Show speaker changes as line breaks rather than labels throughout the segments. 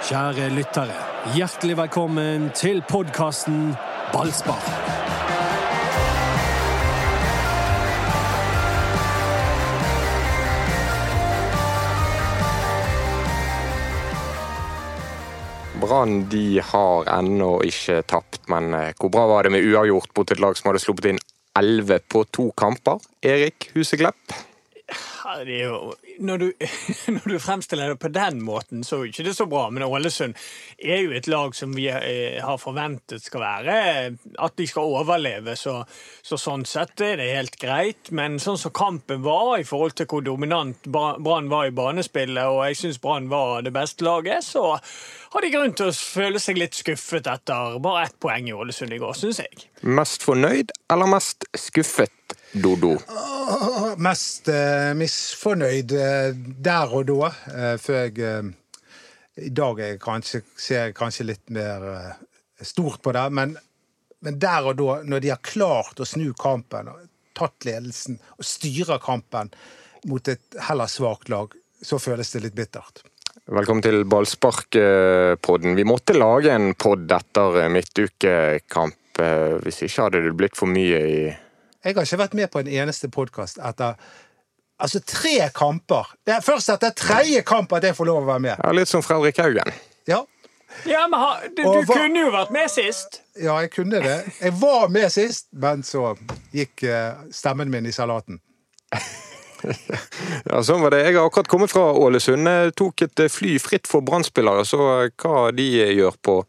Kjære lyttere, hjertelig velkommen til podkasten Ballspar.
Brann de har ennå ikke tapt, men eh, hvor bra var det med uavgjort mot et lag som hadde sluppet inn 11 på to kamper? Erik Huseklepp?
Ja, det er jo, når, du, når du fremstiller det på den måten, så er ikke det så bra. Men Ålesund er jo et lag som vi eh, har forventet skal være at de skal overleve. Så, så, sånn sett er det helt greit. Men sånn som kampen var i forhold til hvor dominant Brann var i banespillet, og jeg syns Brann var det beste laget, så har de grunn til å føle seg litt skuffet etter bare ett poeng i Ålesund i går, syns jeg.
Mest fornøyd eller mest skuffet? Dodo?
Oh, mest uh, misfornøyd uh, der og da, uh, før jeg I dag jeg kanskje, ser jeg kanskje litt mer stort på det, men, men, der og da, når de har klart å snu kampen, tatt ledelsen og styrer kampen mot et heller svakt lag, så føles det litt bittert.
Velkommen til Ballspark-podden. Vi måtte lage en pod etter midtukekamp. Hvis ikke hadde det blitt for mye i
jeg har ikke vært med på en eneste podkast etter altså tre kamper. Det er først etter tredje kamp at jeg får lov å være med.
Ja, Litt som Fredrik Haugen.
Ja.
Ja, men ha, du, du var, kunne jo vært med sist.
Ja, jeg kunne det. Jeg var med sist, men så gikk uh, stemmen min i salaten.
ja, sånn var det. Jeg har akkurat kommet fra Ålesund. Jeg tok et fly fritt for brannspillere, så hva de gjør på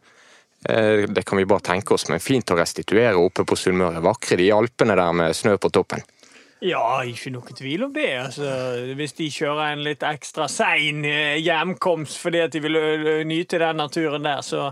Eh, det kan vi bare tenke oss, men fint å restituere oppe på Sunnmøre. Vakre de Alpene der med snø på toppen.
Ja, ikke noe tvil om det. Altså, hvis de kjører en litt ekstra sein eh, hjemkomst fordi at de vil nyte den naturen der, så,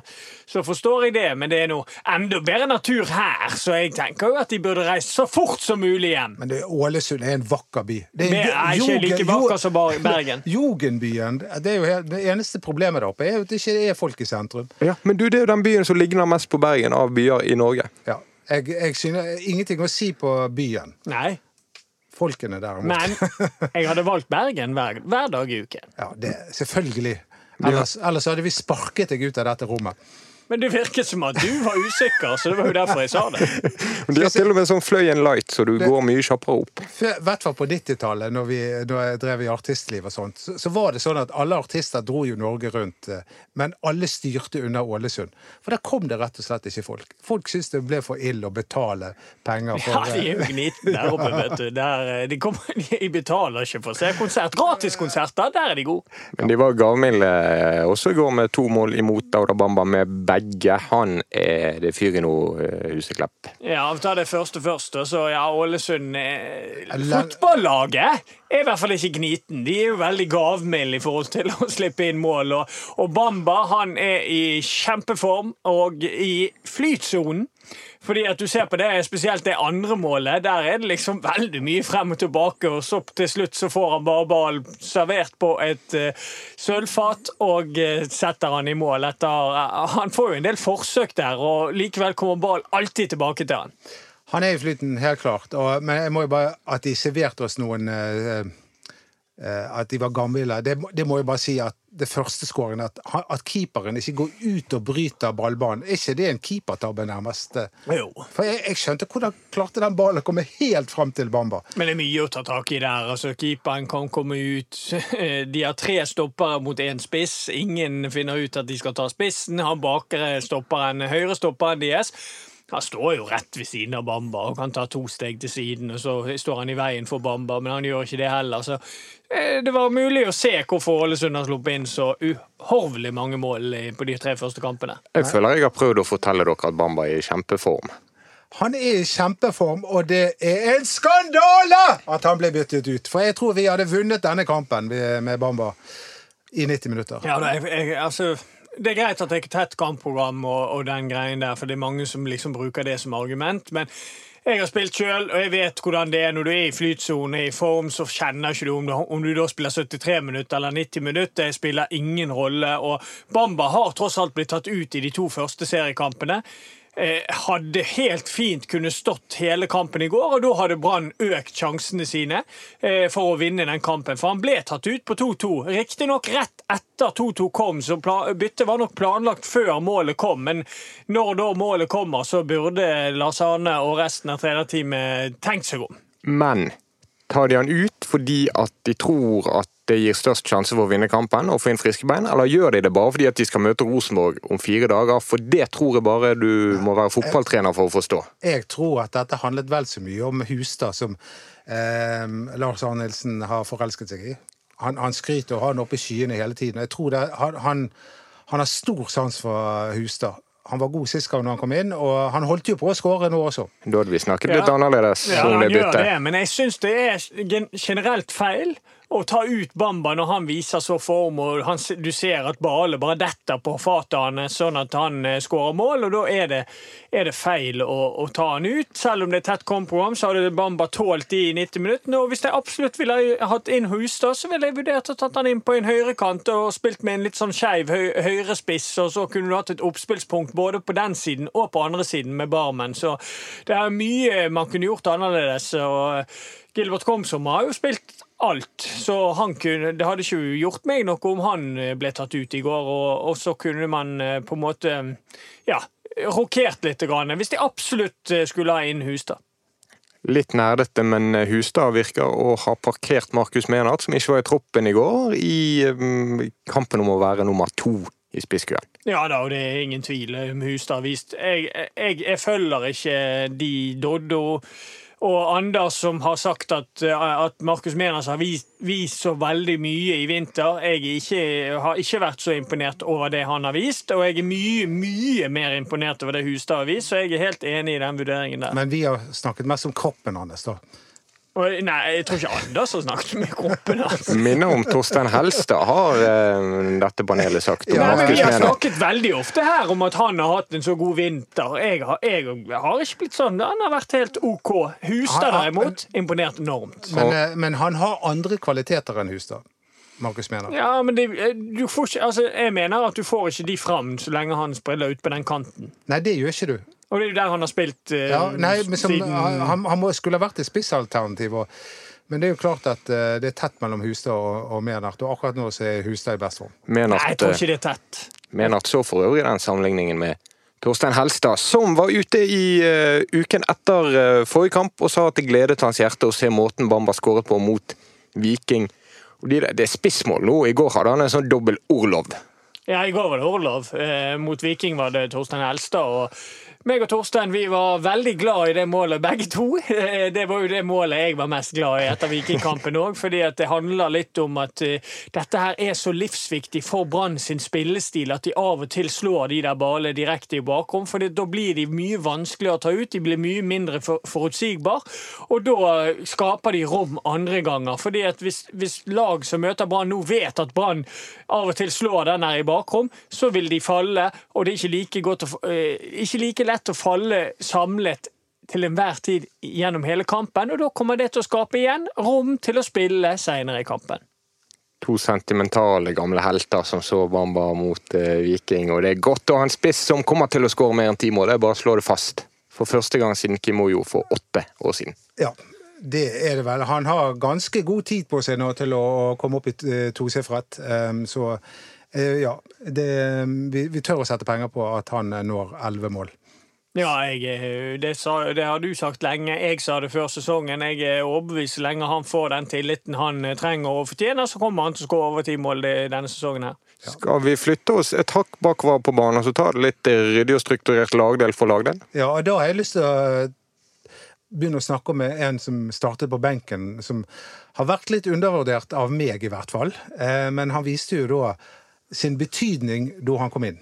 så, forstår jeg det. Men det er noe enda bedre natur her, så jeg tenker jo at de burde reise så fort som mulig hjem.
Men det, Ålesund er en vakker by.
Det er, er ikke like vakker som Bergen.
Jugendbyen. Det, er jo helt, det eneste problemet der oppe er jo at det ikke er folk i sentrum.
Ja, Men du, det er jo den byen som ligner mest på Bergen av byer i Norge.
Ja. Jeg, jeg synes ingenting å si på byen.
Nei
folkene derimot.
Men jeg hadde valgt Bergen hver, hver dag i uken.
Ja, det, selvfølgelig. Ellers, ellers hadde vi sparket deg ut av dette rommet.
Men det virket som at du var usikker, så det var jo derfor jeg sa det.
De har til og med sånn Fløyen Light, så du det, går mye kjappere opp.
I hvert fall på 90-tallet, når, når, jeg drev i artistliv og sånt, så, så, var det sånn at alle artister dro jo Norge rundt, eh, men alle styrte under Ålesund. For der kom det rett og slett ikke folk. Folk syntes det ble for ille å betale penger for
Ja, de er jo gnitne der oppe, vet du. Der, eh, de, kommer, de, betaler ikke for å se konsert. Gratiskonserter, der er de gode.
Men de var gavmilde eh, også i går med to mål imot Aurabamba med begge begge han er det fyr i noe, eh, Huseklepp.
Ja, vi tar det første først. Så ja, Ålesund eh, Fotballaget er i hvert fall ikke gniten. De er jo veldig gavmilde i forhold til å slippe inn mål. Og, Bamba han er i kjempeform og i flytsonen. Fordi at du ser på det, spesielt det andre målet, der er det liksom veldig mye frem og tilbake, og så til slutt så får han bare ballen servert på et uh, sølvfat og uh, setter han i mål. Etter, uh, han får jo en del forsøk der, og likevel kommer ballen alltid tilbake til han.
Han er i flyten, helt klart. Og, men jeg må jo bare at de serverte oss noen At de var gamle. Det, det må jeg bare si at det første skåringen, at, at, keeperen ikke går ut og bryter ballbanen. Er ikke det en keepertabbe, nærmest?
Jo.
For jeg, jeg, skjønte hvordan klarte den ballen å komme helt fram til Bamba.
Men det er mye å ta tak i der. altså Keeperen kan komme ut. De har tre stoppere mot én spiss. Ingen finner ut at de skal ta spissen. Han bakre stopperen, høyre stopperen deres han står jo rett ved siden av Bamba og kan ta to steg til siden, og så står han i veien for Bamba, men han gjør ikke det heller. Så eh, det var mulig å se hvorfor Ålesund har sluppet inn så uhorvelig mange mål på de tre første kampene.
Jeg føler jeg har prøvd å fortelle dere at Bamba er i kjempeform.
Han er i kjempeform, og det er en skandale at han ble byttet ut. For jeg tror vi hadde vunnet denne kampen med Bamba i 90 minutter.
Ja, jeg, jeg, altså det er greit at det er et tett kampprogram og, og, den greien der, for det er mange som liksom bruker det som argument. men jeg har spilt sjøl, og jeg vet hvordan det er når du er i flytsone, i form, så kjenner ikke du om, du om du da spiller 73 minutter eller 90 minutter. Det spiller ingen rolle. Og Bamba har tross alt blitt tatt ut i de to første seriekampene. Eh, hadde helt fint kunne stått hele kampen i går, og da hadde Brann økt sjansene sine eh, for å vinne den kampen. For han ble tatt ut på 2-2. Riktignok rett etter 2-2 kom, så byttet var nok planlagt før målet kom. Men når da målet kommer, så burde Lars Arne og resten av trenerteamet tenkt seg om.
Men tar de han ut fordi at de tror at det gir størst sjanse for å vinne kampen og få inn friske bein, eller gjør de det bare fordi at de skal møte Rosenborg om fire dager? For det tror jeg bare du må være fotballtrener for å forstå.
Jeg tror at dette handlet vel så mye om Hustad, som eh, Lars Arne har forelsket seg i. Han, han skryter og har han oppe i skyene hele tiden. Jeg tror det, han, han, han har stor sans for Hustad. Han var god sist gang han kom inn, og han holdt jo på å skåre nå også.
Da hadde vi snakket litt ja. annerledes.
Ja, han gjør det, men jeg syns det er generelt feil å ta ut Bamba når han viser så form, og han, du ser at Bale bare detter på fatet hans sånn at han eh, skårer mål, og da er det, er det feil å, å, ta han ut. Selv om det er tett kampprogram, så hadde Bamba tålt de i 90 minutter. Og hvis jeg absolutt ville hatt inn Hustad, så ville jeg vurdert å tatt han inn på en høyrekant og spilt med en litt sånn skeiv høy, høyrespiss, og så kunne du hatt et oppspillspunkt både på den siden og på andre siden med Barmen. Så det er mye man kunne gjort annerledes. og Gilbert Komsom har jo spilt alt, så kunne, det hadde ikke gjort meg noe om han eh, ble tatt ut i går. Og, og så kunne man eh, på en måte ja, rokert litt, hvis de absolutt eh, skulle ha inn Hustad.
Litt nær dette, men Hustad virker å ha parkert Markus Menard, som ikke var i troppen i går, i um, kampen om å være nummer to i spisskøen.
Ja da, og det er ingen tvil. Hustad har vist jeg, jeg, jeg følger ikke de Doddo og Anders som har sagt at, eh, at Markus Menas har vist, så veldig mye i vinter. Jeg ikke, har ikke vært så imponert over det han har vist, og jeg er mye, mye mer imponert over det Hustad har vist, så jeg er helt enig i den vurderingen der.
Men vi har snakket mest om kroppen hans, da.
Nei, jeg tror ikke Anders har snakket med kroppen hans.
Minner om Torstein Helstad, har eh, dette panelet sagt.
Ja, men vi har snakket veldig ofte her om at han har hatt en så god vinter. Jeg har, jeg har ikke blitt sånn. Han har vært helt OK. Hustad derimot, imponert enormt.
Men, eh, men han har andre kvaliteter enn Hustad. Markus mener.
Ja, men det, eh, du får ikke, altså, jeg mener at du får ikke de fram så lenge han spriller ut på den kanten.
Nei, det gjør ikke du.
Og det er jo der han har spilt uh,
ja, nei, som, siden Han, han må, skulle ha vært et spissalternativ. men det er jo klart at uh, det er tett mellom Hustad og, og Menart, og akkurat nå så er Hustad i best form.
Nei, jeg tror ikke det er tett.
Menart så for øvrig den sammenligningen med Torstein Helstad, som var ute i uh, uken etter uh, forrige kamp og sa at det gledet hans hjerte å se måten Bamba skåret på mot Viking. Og det, det er spissmål nå. I går hadde han en sånn dobbel Orlov.
Ja, i går var det Orlov. Eh, mot Viking var det Torstein Helstad. og meg og Torstein vi var veldig glad i det målet, begge to. Det var jo det målet jeg var mest glad i etter Vikingkampen òg, fordi det handler litt om at uh, dette her er så livsviktig for Brann sin spillestil at de av og til slår de der ballene direkte i bakrom. For da blir de mye vanskeligere å ta ut, de blir mye mindre for, forutsigbar, og da skaper de rom andre ganger. Fordi at hvis, hvis lag som møter Brann nå vet at Brann av og til slår den her i bakrom, så vil de falle, og det er ikke like, godt å, uh, ikke like lett å falle samlet til enhver tid gjennom hele kampen, og da kommer det til å skape igjen rom til å spille senere i kampen.
To sentimentale gamle helter som så Bamba mot eh, Viking, og det er godt å ha en spiss som kommer til å skåre mer enn ti mål. Det er bare å slå det fast. For første gang siden Kimoyo for åtte år siden.
Ja, det er det vel. Han har ganske god tid på seg nå til å komme opp i eh, tosifret. Um, så uh, ja, det, vi, vi, tør å sette penger på at han når elleve mål.
Ja, jeg, eh, det, sa, det, har du sagt lenge. Jeg sa det før sesongen. Jeg er overbevist så lenge han får den tilliten han eh, trenger og fortjener, så kommer han til å skåre over ti mål denne sesongen. her.
Ja. Skal vi flytte oss et hakk bakover på banen og så ta det litt eh, ryddig og strukturert lagdel for lagdel?
Ja, da har jeg lyst til å begynne å snakke med en som startet på benken, som har vært litt undervurdert av meg, i hvert fall. Men han viste jo da sin betydning da han kom inn.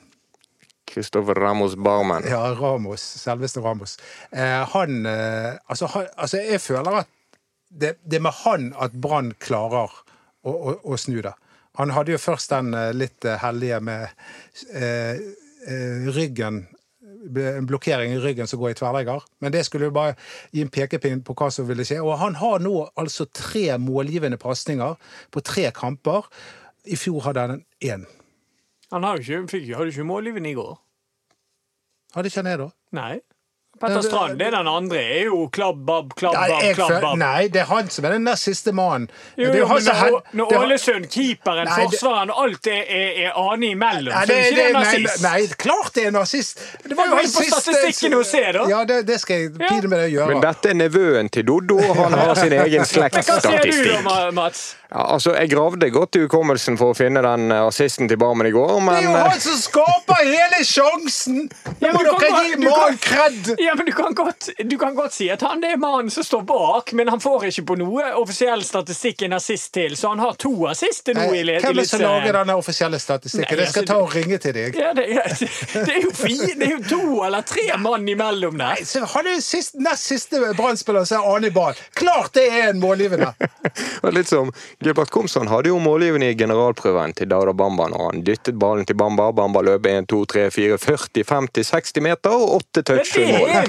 Kristoffer Ramos Barmen.
Ja, Ramos. Selveste Ramos. Eh, han, eh, altså, han, altså, jeg føler at det, er med han at Brann klarer å, å, å, snu det. Han hadde jo først den eh, litt hellige heldige med eh, eh, ryggen en blokkering i ryggen som går i tverrlegger. Men det skulle jo bare gi en pekepinn på hva som ville skje. Og han har nå altså tre målgivende pasninger på tre kamper. I fjor hadde han én.
Han hadde ikke, fikk, hadde ikke målgivende i går.
Hadde ikke han det, da?
Nei. Petter Strand det er den andre. er jo klabb, babb, klabb,
Nei,
babb, klabb, babb.
nei, det er han som er den nest siste mannen.
Jo, jo, men når, når Ålesund, keeperen,
Nei, det-
forsvareren, alt er, er, er Ane imellom,
Nei,
så er ikke det
er
nazist.
nei, klart det er nazist! Det var jo han
på
siste
statistikken å se, da.
Ja, det, det skal jeg pine med deg å gjøre.
Men dette er nevøen til Doddo, og han har sin egen
slektsstatistikk. hva sier du da, Mats?
Ja, altså, Jeg gravde godt i hukommelsen for å finne den eh, assisten til Barmen i går, men det
er jo
eh,
han som skaper hele sjansen!
Ja,
må
men du kan
dere gi
du kan-
mannen kred!
Ja, men du kan, godt, du kan godt si at han er mannen som står bak, men han får ikke på noe offisiell statistikk en assist til, så han har to assister nå i le- i
Hvem er det som lager denne offisielle statistikken?
Nei,
Jeg skal
altså,
ta og ringe til deg.
Ja, det, er- det, er jo fire, det er jo to eller tre mann imellom der.
Så Han er jo sist, nest siste Brann-spiller som er Ane Bahl. Klart det er en målgivende!
litt som Gilbert Komsson hadde jo målgivende i generalprøven til Dauda Bamba når han dyttet ballen til Bamba. Bamba løp 1, 2, 3, 4, 40, 50, 60 meter og åtte touch
for
mål.
er.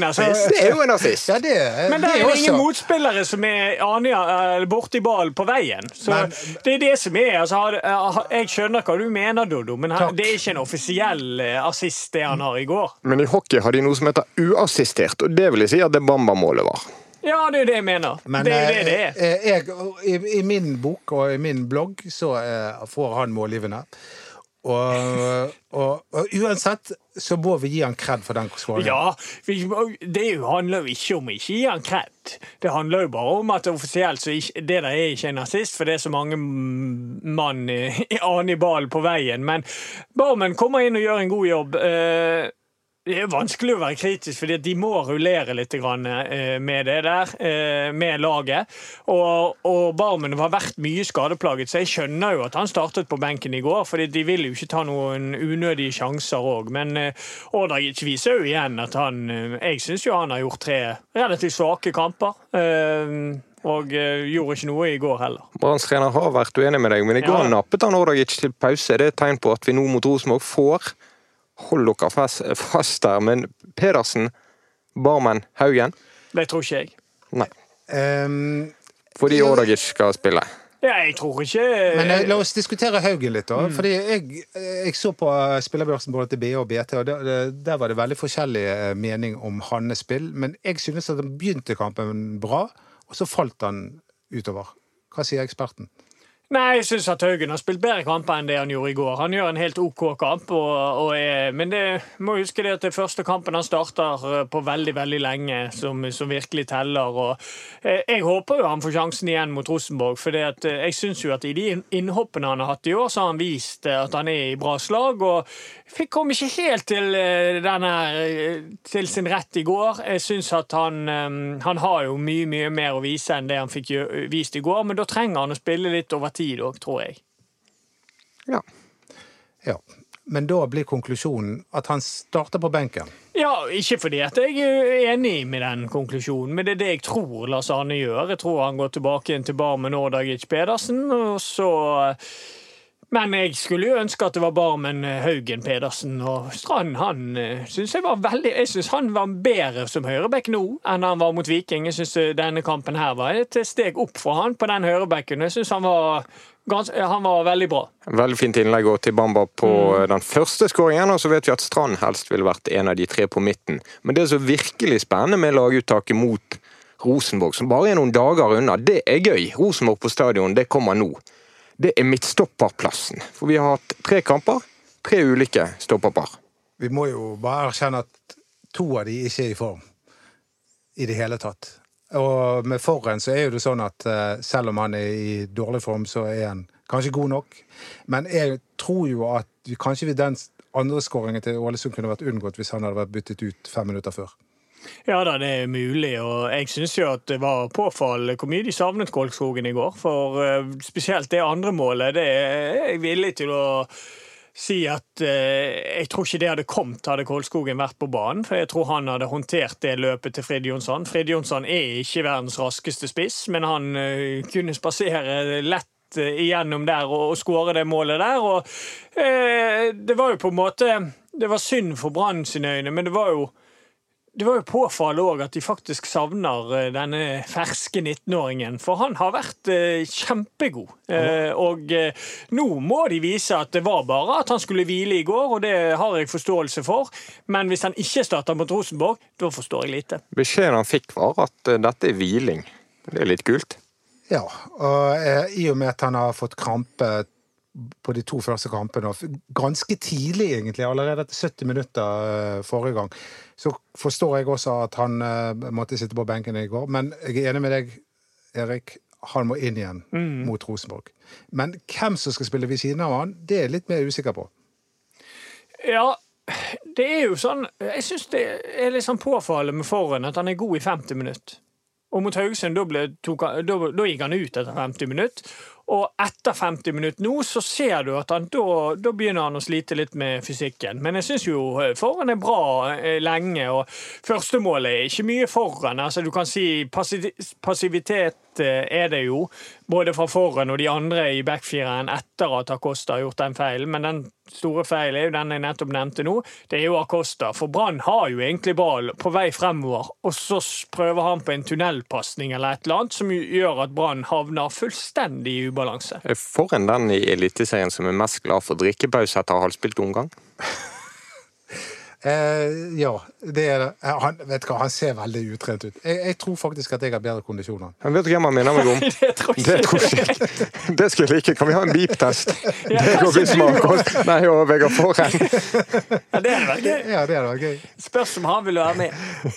Det er jo en assist.
Ja, det,
Men det er jo
også.
ingen motspillere som er Anja eh, borti ballen på veien. Så
Men-
det er det som er. Altså, jeg skjønner hva du mener, Dodo, men
her,
det er ikke en offisiell eh, assist, det han har i går.
Men i hockey har de noe som heter uassistert, og det vil jeg si at det Bamba-målet var.
Ja, det er jo det jeg mener.
Men
det er jo det det er.
eh, jeg, i, I min bok og i min blogg så eh, får han målgivende. Og, og, og uansett så må vi gi han kred for den skåringen.
Ja, vi, det er handler jo ikke om å ikke gi han kred. Det handler jo bare om at offisielt så ikke, det der er ikke en nazist, for det er så mange mann i, Anibal annen i ballen på veien. Men Barmen kommer inn og gjør en god jobb. Eh, det er vanskelig å være kritisk, fordi de må rullere litt eh, med det der, eh, med laget. Og, og Barmen har vært mye skadeplaget, så jeg skjønner jo at han startet på benken i går. fordi de vil jo ikke ta noen unødige sjanser òg. Men eh, Ordagic viser jo igjen at han Jeg syns jo han har gjort tre relativt svake kamper. Og gjorde ikke noe i går heller.
Branns trener har vært uenig med deg, men i går
Ja.
nappet han Ordagic til pause. Det er et tegn på at vi nå mot Rosenborg får Hold dere fast, fast der, men Pedersen, Barmen, Haugen
Det tror ikke jeg.
Nei.
Um,
Fordi Ordagic skal spille.
Ja, jeg tror ikke
men eh, la oss diskutere Haugen litt, da. Fordi jeg, jeg så på eh, spillerbørsen både til BA og BT, og der, der var det veldig forskjellig eh, mening om hans spill. Men jeg synes at han begynte kampen bra, og så falt han utover. Hva sier eksperten?
Nei, jeg syns at Haugen har spilt bedre kamper enn det han gjorde i går. Han gjør en helt OK kamp, og, og er, men det må huske det at det er første kampen han starter eh, på veldig veldig lenge, som, som virkelig teller. Og, eh, jeg håper jo han får sjansen igjen mot Rosenborg, for jeg syns jo at i de innhoppene han har hatt i år, så har han vist eh, at han er i bra slag. og fikk kom ikke helt til, eh, denne, eh, til sin rett i går. Jeg syns at han, eh, han har jo mye mye mer å vise enn det han fikk vist i går, men da trenger han å spille litt over tid òg, tror jeg.
Ja.
Ja. Men da blir konklusjonen at han starter på benken.
Ja, ikke fordi at jeg er enig med den konklusjonen, men det er det jeg tror Lars Arne gjør. Jeg tror han går tilbake igjen til Barmen Ordagic Pedersen, og så men jeg skulle jo ønske at det var Barmen Haugen Pedersen og Strand. Han syns synes jeg var veldig Jeg synes han var bedre som høyreback nå enn han var mot Viking. Jeg synes denne kampen her var et steg opp for han på den høyrebacken. Jeg synes han var, han var veldig bra.
Veldig fint innlegg også til Bamba på
Mm.
den første skåringen. Og så vet vi at Strand helst ville vært en av de tre på midten. Men det som så virkelig spennende med laguttaket mot Rosenborg, som bare er noen dager unna, det er gøy. Rosenborg på stadion, det kommer nå. Det er midtstopperplassen. For vi har hatt tre kamper, tre ulike stopperpar.
Vi må jo bare erkjenne at to av de ikke er i form i det hele tatt. Og med Forren så er jo det sånn at eh, selv om han er i dårlig form, så er han kanskje god nok. Men jeg tror jo at kanskje den andre skåringen til Ålesund kunne vært unngått hvis han hadde vært byttet ut fem minutter før.
Ja da, det er mulig, og jeg syns jo at det var påfallende hvor mye de savnet Kolskogen i går. For eh, spesielt det andre målet, det er jeg villig til å si at eh, jeg tror ikke det hadde kommet hadde Kolskogen vært på banen. For jeg tror han hadde håndtert det løpet til Frid Jonsson. Frid Jonsson er ikke verdens raskeste spiss, men han eh, kunne spasere lett eh, igjennom der og, og skåre det målet der. Og eh, det var jo på en måte Det var synd for Brann sine øyne, men det var jo det var jo påfallende òg at de faktisk savner eh, denne ferske 19-åringen. For han har vært eh, kjempegod. Eh, og nå må de vise at det var bare at han skulle hvile i går, og det har jeg forståelse for. Men hvis han ikke starter mot Rosenborg, da forstår jeg lite.
Beskjeden han fikk var at dette er hviling. Det er litt kult.
Ja, og i og med at han har fått krampe på de to første kampene, ganske tidlig egentlig, allerede etter 70 minutter eh, forrige gang, så forstår jeg også at han eh, måtte sitte på benken i går. Men jeg er enig med deg, Erik. Han må inn igjen mot Rosenborg. Men hvem som skal spille ved siden av han, det er jeg litt mer usikker på.
Ja, det er jo sånn Jeg syns det er litt sånn påfallende med Forhen at han er god i 50 minutter. Og mot Haugesund, da, ble, tok da, da gikk han ut etter 50 minutter. Og etter 50 minutter nå, så ser du at han, da, da begynner han å slite litt med fysikken. Men jeg syns jo foran er bra eh, lenge, og førstemålet er ikke mye foran. Altså, du kan si passivitet eh, er det jo, både fra foran og de andre i backfireren etter at Acosta har gjort den feilen. Men den store feil er jo den jeg nettopp nevnte nå. Det er jo Acosta. For Brann har jo egentlig ball på vei fremover, og så prøver han på en tunnelpasning eller et eller annet som gjør at Brann havner fullstendig i ubalanse.
Får Foran den i Eliteserien som er mest glad for drikkepause etter halvspilt omgang?
Eh, ja, det er det. Eh, Han, vet hva, han ser veldig utrent ut. Jeg, jeg tror faktisk at jeg har bedre kondisjon enn han.
Vet du hvem han minner meg om?
Det tror jeg ikke.
Det skulle jeg like. Kan vi ha en beep-test?
Ja,
Det går visst
med
Akos. Nei, og Vegard Forhen.
Ja, det hadde vært gøy.
Ja, det hadde vært gøy.
Spørs om han vil være med.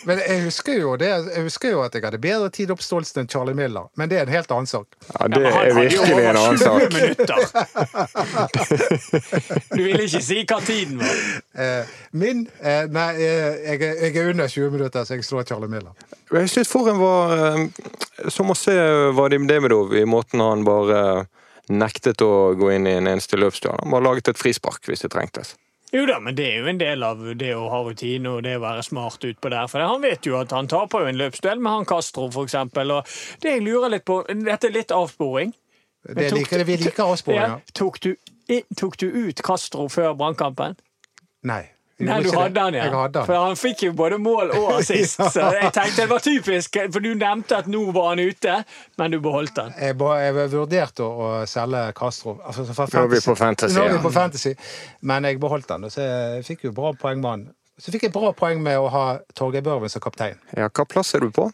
Men jeg husker, jo det, jeg husker jo at jeg hadde bedre tid oppståelse enn Charlie Miller, men det er en helt annen sak.
Ja,
Ja,
det
ja,
er virkelig en annen sak.
minutter. Du ville ikke si hva tiden var.
Eh, min eh, Nei, eh, jeg, jeg er under 20 minutter, så jeg slår Charlie Miller.
Jeg syns Forhen var eh, som å se Vadim Demidov i måten han bare nektet å gå inn i en eneste løpsdør. Han bare laget et frispark hvis det trengtes.
Jo da, men det er jo en del av det å ha rutine og det å være smart utpå der. For han vet jo at han taper jo en løpsduell med han Castro, for eksempel. Og det jeg lurer litt på Dette er litt avsporing.
Det liker, vi liker
Ja, tok, du, tok du ut Castro før brannkampen?
Nei.
Nei, du hadde
det.
han, ja.
Hadde han.
For han fikk jo både mål og assist. Så jeg tenkte det var typisk, for du nevnte at nå var han ute, men du beholdt han.
Jeg, jeg vurderte å, selge Castro. Altså,
Nå er vi på fantasy,
Nå er vi på fantasy. Men jeg beholdt han, og så jeg fikk jo bra poeng med han. Så fikk jeg bra poeng med å ha Torgeir Børven som kaptein.
Ja, hva plass er du på?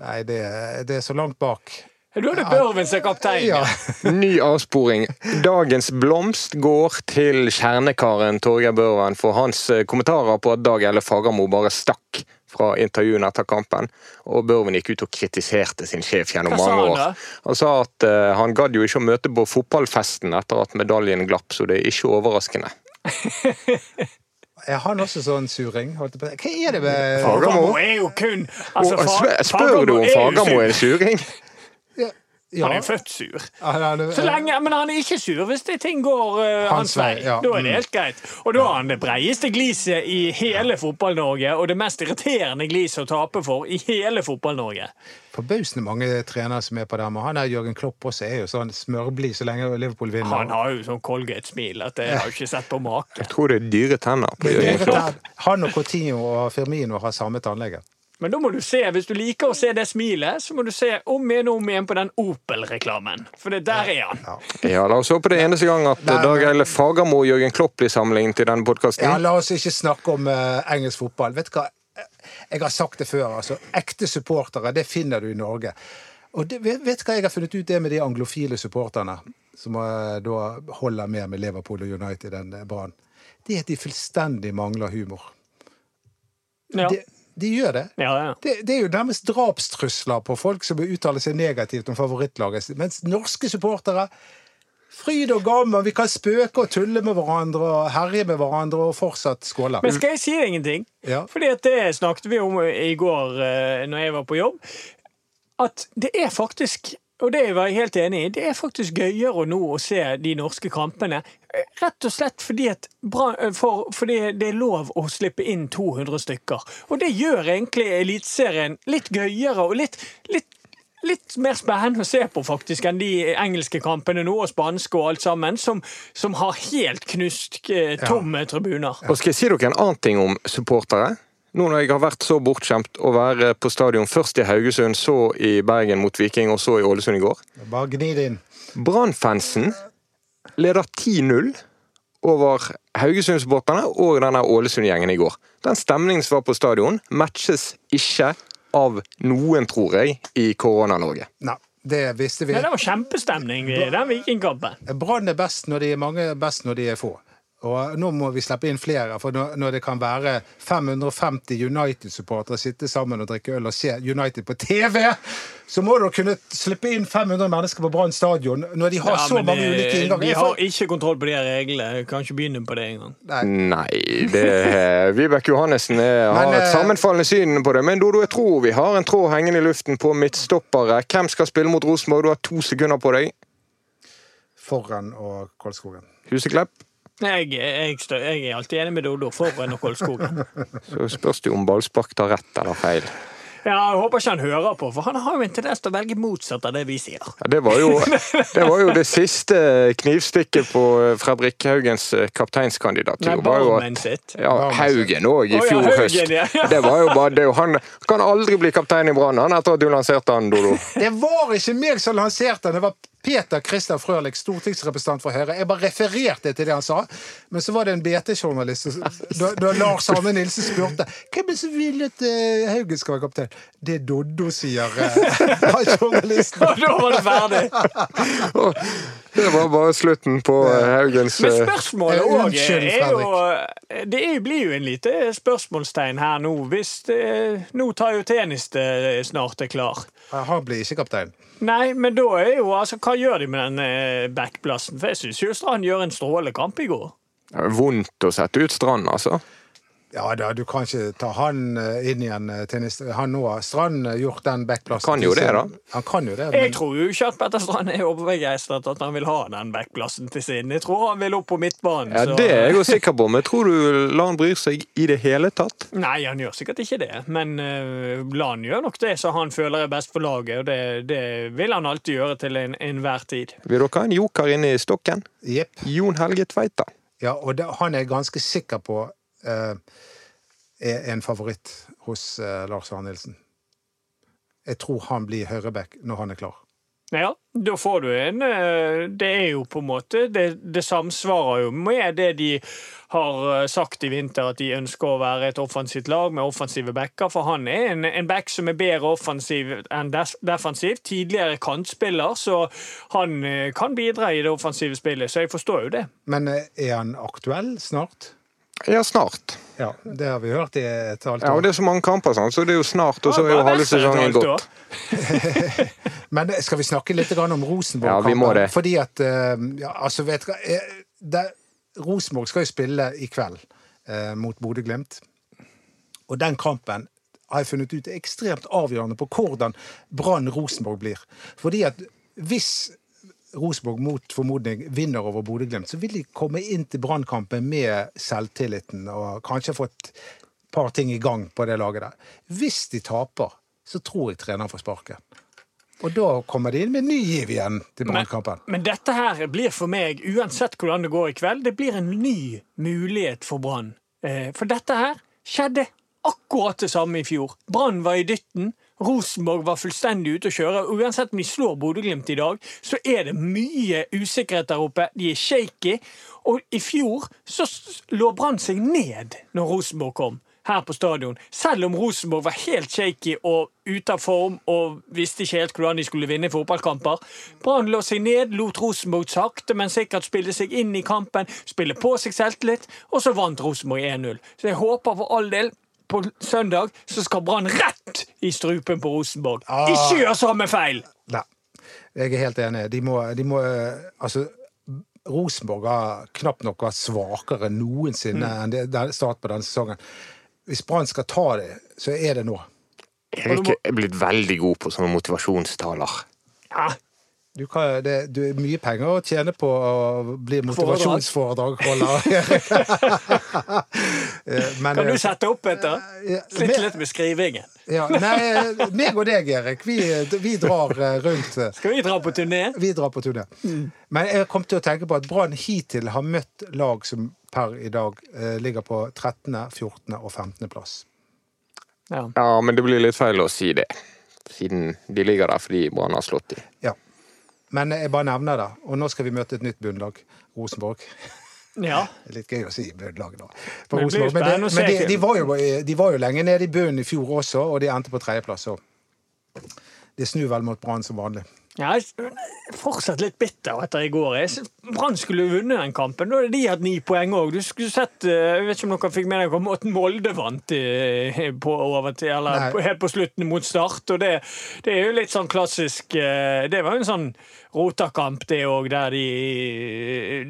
Nei, det, det er så langt bak.
Du hadde Børven som kaptein.
Ja.
Ny avsporing. Dagens blomst går til kjernekaren Torgeir Børven for hans eh, kommentarer på at Dag Elle Fagermo bare stakk fra intervjuene etter kampen. Og Børven gikk ut og kritiserte sin sjef gjennom mange år. Han sa at uh, han gadd jo ikke å møte på fotballfesten etter at medaljen glapp, så det er ikke overraskende.
Er han også sånn suring? Holdt på- Hva er det med
Fagermo?
Fagermo er jo kun altså,
spør, du om
er
Fagermo er en suring?
Ja.
Han er født sur.
Han er-
Så lenge, men han er ikke sur hvis det ting går uh, hans,
Hans vei, ja.
Da er det helt greit. Og da har han det breieste gliset i hele Fotball-Norge, og det mest irriterende gliset å tape for i hele Fotball-Norge.
Forbausende mange trenere som er på dem. Og han er Jørgen Klopp også er jo sånn smørblid så lenge Liverpool vinner.
Han har jo sånn Colgate-smil at jeg har ikke sett på make.
Jeg tror det er dyre tenner på
er
Jørgen Klopp.
Han og Coutinho og Firmino har samme tannlege.
Men da må du se, hvis du liker å se det smilet, så må du se om igjen og om igjen på den Opel-reklamen. For det der er han.
Ja, la oss håpe det eneste gang at
Nei,
Dag Eile Fagermo og Jørgen Klopp blir sammenlignet i denne podkasten.
Ja, la oss ikke snakke om uh, engelsk fotball. Vet du hva? Jeg har sagt det før. altså. Ekte supportere, det finner du i Norge. Og det, vet vet du hva jeg har funnet ut det med de anglofile supporterne, som uh, da holder med med Liverpool og United enn eh, Brann? Det er at de fullstendig mangler humor.
Ja,
De, de gjør det.
ja. ja.
Det, det er jo nærmest drapstrusler på folk som uttaler seg negativt om favorittlaget. Mens norske supportere Fryd og gammen, vi kan spøke og tulle med hverandre og herje med hverandre og fortsatt skåle.
Men skal jeg si deg ingenting?
Ja.
Fordi at det snakket vi om i går eh, når jeg var på jobb. At det er faktisk og det var jeg helt enig i. Det er faktisk gøyere nå å se de norske kampene. eh, Rett og slett fordi, bra, eh, for, fordi det er lov å slippe inn 200 stykker. Og det gjør egentlig Eliteserien litt gøyere og litt, litt Litt mer spennende å se på faktisk enn de engelske kampene nå, og spanske og alt sammen, som, som har helt knust tomme tomme tribuner.
Og skal jeg si dere en annen ting om supportere? Nå når jeg har vært så bortskjemt å være på stadion først i Haugesund, så i Bergen mot Viking og så i Ålesund i går
Bare gni det inn.
Brann-fansen leder 10-0 over Haugesund-supporterne og denne Ålesund-gjengen i går. Den stemningen som var på stadion, matches ikke av noen, tror jeg, i Korona-Norge.
Nei, det visste vi.
Nei, det var kjempestemning i den Vikingkampen.
Brann er best når de er mange, best når de er få. Og nå må vi slippe inn flere, for når det kan være 550 United-supportere sitte sammen og drikke øl og se United på TV, så må du kunne slippe inn 500 mennesker på Brann stadion når de har
Ja,
så mange
det-
ulike innganger. Vi
har ikke kontroll på de reglene. Kan ikke begynne på det engang.
Nei.
Nei, det Vibeke Johannessen er, har
Men,
et
eh,
sammenfallende syn på det. Men Dodo, jeg tror vi har en tråd hengende i luften på midtstoppere. Hvem skal spille mot Rosenborg? Du har to sekunder på deg.
Foran og Kolskogen.
Huseklepp.
Jeg, jeg, jeg er alltid enig med Dodo. foran og Kolskogen.
Så spørs det om ballspark tar rett eller feil.
Ja, jeg håper ikke han hører på, for han har jo en tendens til å velge motsatt av det vi sier.
Ja, det, var jo, det var jo det siste knivstikket på Fredrik Haugens eh, kapteinskandidatur.
Nei,
var jo at-
sitt.
Ja, Haugen òg, i
Å, ja,
høst.
ja, ja.
Det var jo bare det. Han kan aldri bli kaptein i Brann etter at du lanserte han, Dodo.
Det var ikke meg som lanserte han, det var Peter Christian Frølich, stortingsrepresentant for Høyre. Jeg bare refererte til det han sa. Men så var det en BT-journalist da, da Lars Arne Nilsen spurte hvem er det som vil at uh, Haugen skal være kaptein. Det er Doddo, sier uh, journalisten.
Og da var det ferdig.
Det var bare slutten på eh, Haugens
Men
eh,
spørsmålet
Eh,
òg
unnskyld,
er jo Det er, blir jo en lite spørsmålstegn her nå. Hvis det, Nå tar jo tennis det snart er klar.
Han blir ikke kaptein.
Nei, men da er jo altså Hva gjør de med den eh, backplassen? For jeg syns jo Strand gjør en strålende kamp i går.
det er Vondt å sette ut Strand, altså.
Ja da, du kan ikke ta han eh, inn igjen eh, tennis. Han nå har Strand eh, gjort den backplassen.
Kan jo
til
det, da.
Han kan jo det,
Jeg tror jo ikke at Petter Strand er overbegeistret at han vil ha den backplassen til sin. Jeg tror han vil opp på midtbanen.
Ja,
så-
Det er jeg jo sikker på, men tror du Lan bryr seg i det hele tatt?
Nei, han gjør sikkert ikke det, men uh, Lan gjør nok det som han føler er best for laget, og det, det vil han alltid gjøre til en- enhver tid.
Vil dere ha en joker inne i stokken?
jepp.
Jon Helge Tveita.
Ja, og det, han er ganske sikker på er en favoritt hos eh, Lars Arne Nilsen. Jeg tror han blir høyreback når han er klar.
Ja, da får du en eh, Det er jo på en måte Det, det samsvarer jo med det de har eh, sagt i vinter, at de ønsker å være et offensivt lag med offensive backer. For han er en, en back som er bedre offensiv enn defensiv. Tidligere kantspiller, så han eh, kan bidra i det offensive spillet. Så jeg forstår jo det.
Men eh, er han aktuell snart?
Ja, snart.
Ja, det har vi hørt i et halvt
Ja, og. Det er så mange kamper, sånn, så det er jo snart, og så er jo halve sesongen gått.
Men skal vi snakke litt om Rosenborg-kampen?
Ja.
Fordi at eh, ja, altså, vet du hva eh, Rosenborg skal jo spille i kveld eh, mot Bodø-Glimt. Og den kampen har jeg funnet ut er ekstremt avgjørende på hvordan Brann Rosenborg blir. Fordi at hvis Rosenborg mot formodning vinner over Bodø-Glimt, så vil de komme inn til Brannkampen med selvtilliten og kanskje fått et par ting i gang på det laget der. Hvis de taper, så tror jeg treneren får sparket. Og da kommer de inn med ny giv igjen til
Men,
Brannkampen.
men dette her blir for meg, uansett hvordan det går i kveld, det blir en ny mulighet for Brann. Eh, for dette her skjedde akkurat det samme i fjor. Brann var i dytten. Rosenborg var fullstendig ute å kjøre. Uansett om de slår Bodø-Glimt i dag, så er det mye usikkerhet der oppe. De er shaky. Og i fjor så lå Brann seg ned når Rosenborg kom her på stadion. Selv om Rosenborg var helt shaky og ute av form og visste ikke helt hvordan de skulle vinne fotballkamper. Brann lå seg ned, lot Rosenborg sakte, men sikkert spille seg inn i kampen, spille på seg selvtillit, og så vant Rosenborg 1-0. Så jeg håper for all del på søndag så skal Brann rett i strupen på Rosenborg.
Ah.
Ikke gjør samme feil!
Nei, jeg er helt enig. De må, de må eh, Altså, Rosenborg har knapt nok vært svakere noensinne
Mm.
enn det, det start på denne sesongen. Hvis Brann skal ta det, så er det nå.
Erik er blitt veldig god på sånne motivasjonstaler.
Ja,
Du, kan, det, du er mye penger å tjene på å bli motivasjonsforedragholder. Eh, Men,
kan
eh,
du sette opp etter?
ja,
Slitt
men-
litt med skrivingen.
Ja, nei, meg og deg, Erik, vi, vi drar eh, rundt. eh,
Skal vi dra på turné?
Vi drar på turné. Men jeg kom til å tenke på at Brann hittil har møtt lag som per i dag eh, ligger på 13., 14. og 15. plass.
Ja.
Ja, men det blir litt feil å si det. Siden de ligger der fordi Brann har slått dem.
Ja. Men jeg bare nevner det. Og nå skal vi møte et nytt bunnlag. Rosenborg.
ja.
Litt gøy å si bunnlag. For
Men.
Men, det, men de, de, var jo, de var jo lenge nede i bunnen i fjor også, og de endte på tredjeplass. Så det snur vel mot Brann som vanlig.
Ja, jeg er fortsatt litt bitter etter i går. Brann skulle vunnet den kampen. Da hadde de hatt ni poeng òg. Du skulle sett eh, Jeg vet ikke om dere fikk med dere måten Molde vant i- på overtid, eller på- helt på slutten mot Start. Og det, det er jo litt sånn klassisk eh, Det var jo en sånn rotakamp, det òg, der de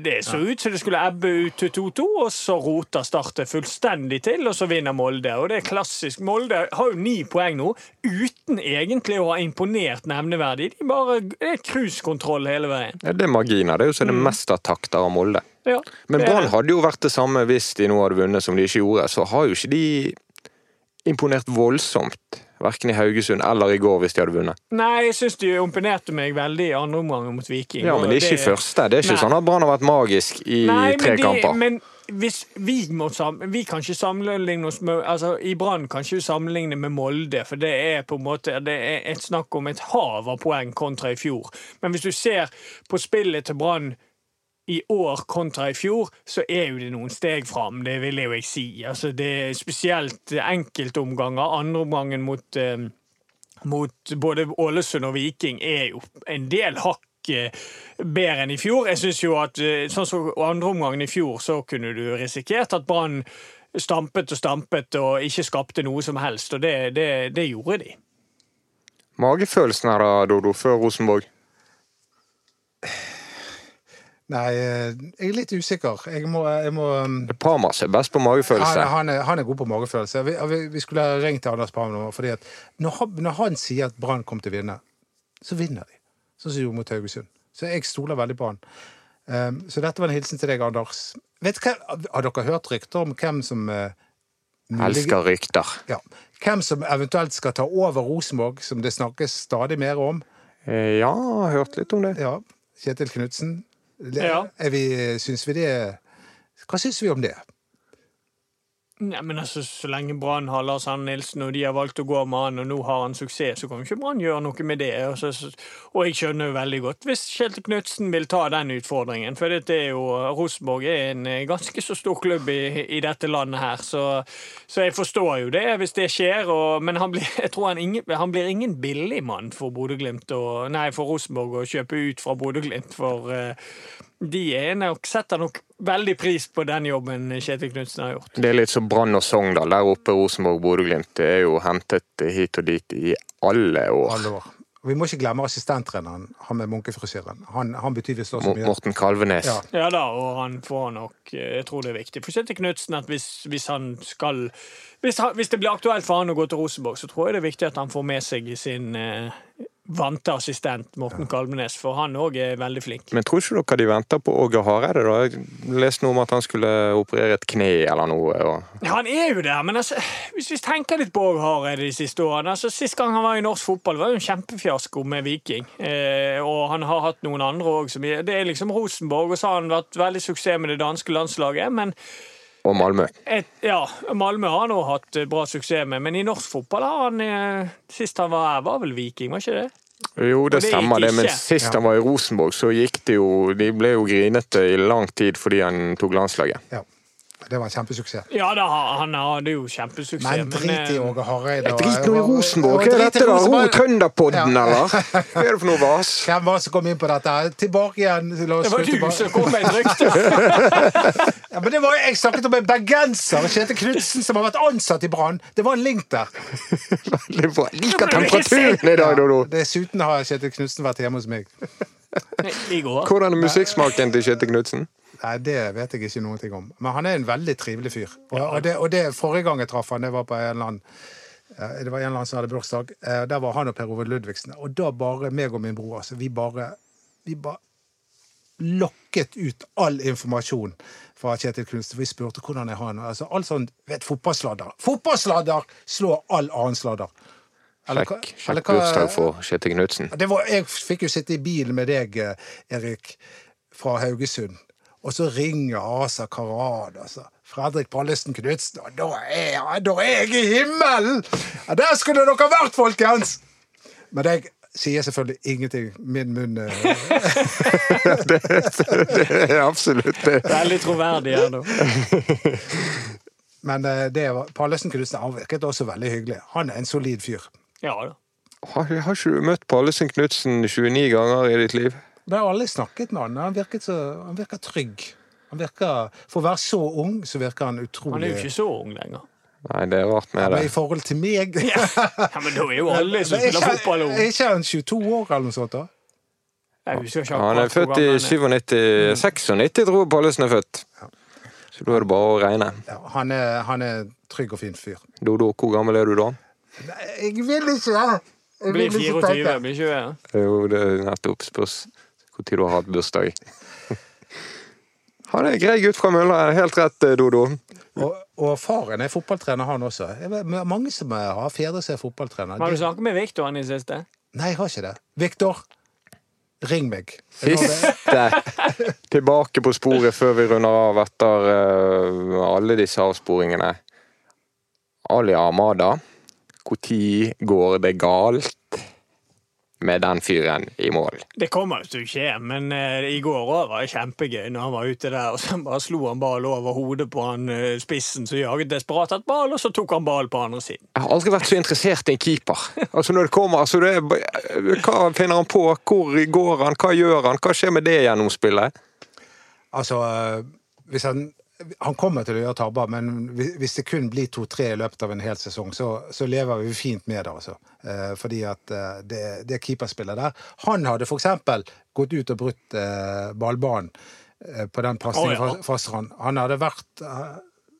Det så ut som det skulle ebbe ut til 2-2, og så rota Start det fullstendig til, og så vinner Molde. Og det er klassisk. Molde har jo ni poeng nå, uten egentlig å ha imponert nevneverdig. De bare, er cruisekontroll hele veien.
Ja, det er marginer. Det er jo så det meste av takter av Molde.
Ja,
Men
er
Brann hadde jo vært det samme hvis de nå hadde vunnet som de ikke gjorde. Så har jo ikke de imponert voldsomt. Verken i Haugesund eller i går, hvis de hadde vunnet.
Nei, jeg syns de imponerte meg veldig i andre omgang mot Viking.
Ja, Men ikke i første. Det er ikke
Nei.
sånn at Brann har vært magisk i
Nei,
tre
de,
kamper.
men hvis vi må sam Vi kan ikke sammenligne oss med altså, I Brann kan ikke sammenligne med Molde, for det er på en måte Det er et snakk om et hav av poeng kontra i fjor. Men hvis du ser på spillet til Brann i år kontra i fjor, så er jo det noen steg fram, det vil jeg jo ikke si. Altså, det er spesielt enkeltomganger. Andreomgangen mot eh, mot både Ålesund og Viking er jo en del hakk bedre enn i fjor. Jeg synes jo at eh, sånn som andre omgangen i fjor, så kunne du risikert at Brann stampet og stampet og ikke skapte noe som helst, og det, det, det gjorde de.
Magefølelsen her da, Dodo, før Rosenborg?
Nei, eh, jeg er litt usikker. Jeg må, jeg må um,
Parmas er best på magefølelse.
han, han, er, han er god på magefølelse. Vi, vi, vi skulle ha ringt til Anders Parmas, nå, fordi at når han, når han sier at Brann kommer til å vinne, så vinner de. Sånn som de gjorde mot Haugesund. Så jeg stoler veldig på han. Um, så dette var en hilsen til deg, Anders. Vet hva, Har dere hørt rykter om hvem som uh, mulig-
Elsker rykter.
Ja. Hvem som eventuelt skal ta over Rosenborg, som det snakkes stadig mer om?
Eh, Ja, jeg har hørt litt om det.
Ja, Kjetil Knutsen.
Ja.
Er vi, syns vi det Hva syns vi om det?
Nei, men altså, Så lenge Brann har Lars Arne Nilsen, og de har valgt å gå med han, og nå har han suksess, så kan ikke Brann gjøre noe med det. Og, så, og jeg skjønner jo veldig godt hvis Kjelte Knutsen vil ta den utfordringen. For det er jo Rosenborg er en eh, ganske så stor klubb i, i dette landet her, så, så jeg forstår jo det hvis det skjer. Og, men han blir, jeg tror han, ingen, han blir ingen billig mann for og Nei, for Rosenborg å kjøpe ut fra Bodø-Glimt, for uh, de er nok, setter nok veldig pris på den jobben Kjetil Knutsen har gjort.
Det er litt som Brann og Sogndal. Der oppe Rosenborg Bodø-Glimt. Det er jo hentet hit og dit i alle år.
Alle år. Vi må ikke glemme assistenttreneren, han med munkefrisyren. Han, han betyr visst også mye.
Morten Kalvenes.
Ja.
Ja da, og han får nok eh, Jeg tror det er viktig for Kjetil Knutsen at hvis, hvis han skal hvis, han, hvis det blir aktuelt for han å gå til Rosenborg, så tror jeg det er viktig at han får med seg sin eh, vante assistent Morten Kalvenes, for han òg er veldig flink.
Men tror ikke dere de venter på Åge Hareide? da? Jeg leste noe om at han skulle operere et kne eller noe. Og...
Ja, han er jo der, men altså, hvis vi tenker litt på Åge Hareide de siste årene altså, Sist gang han var i norsk fotball, var jo en kjempefiasko med Viking. Eh, og han har hatt noen andre òg. Det er liksom Rosenborg, og så har han vært veldig suksess med det danske landslaget. men
og Malmö.
Et, ja, Malmö har han òg hatt eh, bra suksess med, men i norsk fotball har han eh, Sist han var her, var vel Viking, var ikke det?
Jo, det,
det
stemmer det, men sist
Ja.
han var i Rosenborg, så gikk det jo De ble jo grinete i lang tid fordi han tok landslaget.
Ja. Det var en kjempesuksess.
Ja, da, han hadde jo kjempesuksess.
Men drit i
eh,
Åge Hareide.
Drit nå i Rosenborg! Hva er dette, da? Ro. Trønderpodden,
Ja.
eller? Hva er det for noe vas?
Hvem var det som kom inn på dette? Tilbake igjen. La oss
Det var du
tilbake.
som kom med et rykte!
Ja, men det var, jeg snakket om en bergenser, Kjetil Knutsen, som har vært ansatt i Brann. Det var en link der.
Veldig bra. Liker temperaturen i dag, Dodo!
Dessuten har Kjetil Knutsen vært hjemme hos meg.
I går.
Hvordan er musikksmaken til Kjetil Knutsen?
Nei, Det vet jeg ikke ting om. Men han er en veldig trivelig fyr. Og, og, det, og det forrige gang jeg traff han, det var på en eller annen eh, det var en eller annen som hadde bursdag. Eh, Der var han og Per Ove Ludvigsen. Og da bare meg og min bror altså, vi bare, vi bare lokket ut all informasjon fra Kjetil Knutsen. Vi spurte hvordan er han altså, All sånn vet, fotballsladder. Fotballsladder slår all annen sladder! Eller
Sjekk, sjekk bursdag for Kjetil Knutsen.
jeg fikk jo sitte i bilen med deg, eh, Erik, fra Haugesund. Og så ringer Asa Karad, altså. Fredrik Pallesen Knutsen. Og da er, da er jeg i himmelen! Ja, der skulle dere vært, folkens! Men jeg sier selvfølgelig ingenting. Min munn eh,
Det er absolutt det.
Veldig troverdig her nå.
Men eh, det var, Pallesen Knutsen han virket også veldig hyggelig. Han er en solid fyr.
Ja da.
Har, har ikke du møtt Pallesen Knutsen 29 ganger i ditt liv?
Vi har alle snakket med han. Han virket så, han virker trygg. Han virker, For å være så ung, så virker han utrolig
Han er jo ikke så ung lenger.
Nei, det er rart med
Men I forhold til meg
Ja, men da er jo alle som
er
spiller
ikke-
fotball ung.
Er ikke han 22 år eller noe sånt? da?
Jeg husker ikke
Han er født i
gammel han er.
97. 96 tror jeg Pallesen er født. Så da er det bare å regne.
Ja, han, er, han er trygg og fin fyr.
Dodo, hvor gammel er du da?
Nei, Jeg vil ikke! Jeg
Blir
vil ikke
24,
tenke.
blir 20. ja.
Jo, det er nettopp spørs når du har hatt bursdag. Han er grei gutt fra Mølla. Helt rett, eh, Dodo.
Og, og faren er fotballtrener, han også. Mange som har fedre som er fotballtrener.
Har du snakket med Viktor i siste?
Nei, jeg har ikke det. Viktor, ring meg. Det.
Siste tilbake på sporet før vi runder av etter uh, alle disse avsporingene. Ali Amada. Når går det galt med den fyren i mål?
Det kommer jo til å skje, men eh, i går òg var det kjempegøy når han var ute der, og så bare slo han ball over hodet på han eh, spissen som jaget desperat etter ball, og så tok han ball på andre siden.
Jeg har aldri vært så interessert i en keeper. Altså når det kommer, altså det er, Hva finner han på? Hvor går han? Hva gjør han? Hva skjer med det gjennomspillet?
Altså, eh, hvis han han kommer til å gjøre tabber, men hvis det kun blir to-tre i løpet av en hel sesong, så, så lever vi fint med det. altså. Eh, fordi at eh, det, det keeperspillet der Han hadde f.eks. gått ut og brutt eh, ballbanen eh, på den pasningen
oh, ja.
fra, Strand. Han hadde vært eh,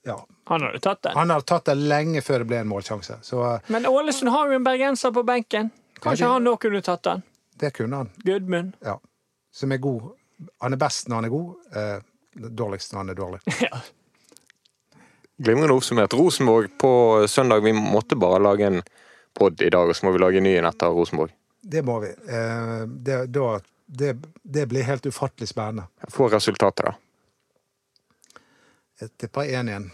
Ja.
Han hadde tatt den.
Han hadde tatt det lenge før det ble en målsjanse. Så eh,
Men Ålesund har jo en bergenser på benken. Kanskje
Ja, det-
han nå kunne tatt den?
det kunne han.
Gudmund.
Ja. Som er god. Han er best når han er god. Eh, dårligst når han er dårlig.
Ja.
Glimrende oppsummert. Rosenborg på søndag. Vi måtte bare lage en pod i dag, og så må vi lage en ny en etter Rosenborg.
Det må vi. Eh, det, det, det blir helt ufattelig spennende.
Få resultatet, da.
Jeg tipper 1-1.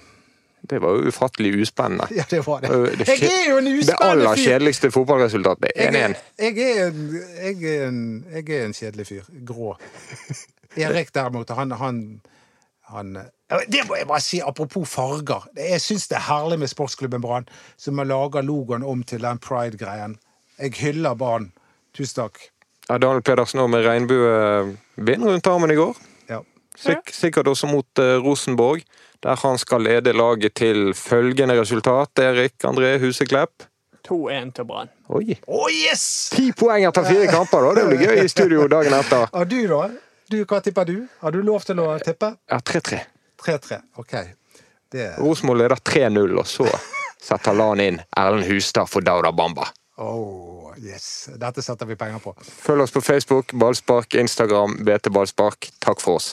Det var jo ufattelig uspennende.
Ja, det var det.
Det
Jeg er jo en
Det
uspennende
aller
fyr!
kjedeligste fotballresultatet. 1-1.
Jeg, jeg, jeg, jeg er en kjedelig fyr. Grå. Erik derimot, han, han, han Det må jeg bare si, apropos farger. Jeg syns det er herlig med Sportsklubben Brann, som har laga logoen om til den pride-greien. Jeg hyller Brann. Tusen takk.
Ja, Daniel Pedersen òg med regnbuebind rundt armen i går.
Ja.
Sik sikkert også mot uh, Rosenborg, der han skal lede laget til følgende resultat. Erik André Huseklepp.
2-1 til Brann.
Oi!
Oh, yes!
Ti poeng etter fire kamper, da! Det blir gøy i studio dagen etter.
Og du, da? Du, Hva tipper du? Har du lov til å tippe?
Ja, 3-3.
3-3. OK. Det
Rosenborg leder 3-0, og så setter LAN inn Erlend Hustad for Dauda Bamba.
Oh, yes. Dette setter vi penger på.
Følg oss på Facebook, Ballspark, Instagram, BT Ballspark. Takk for oss.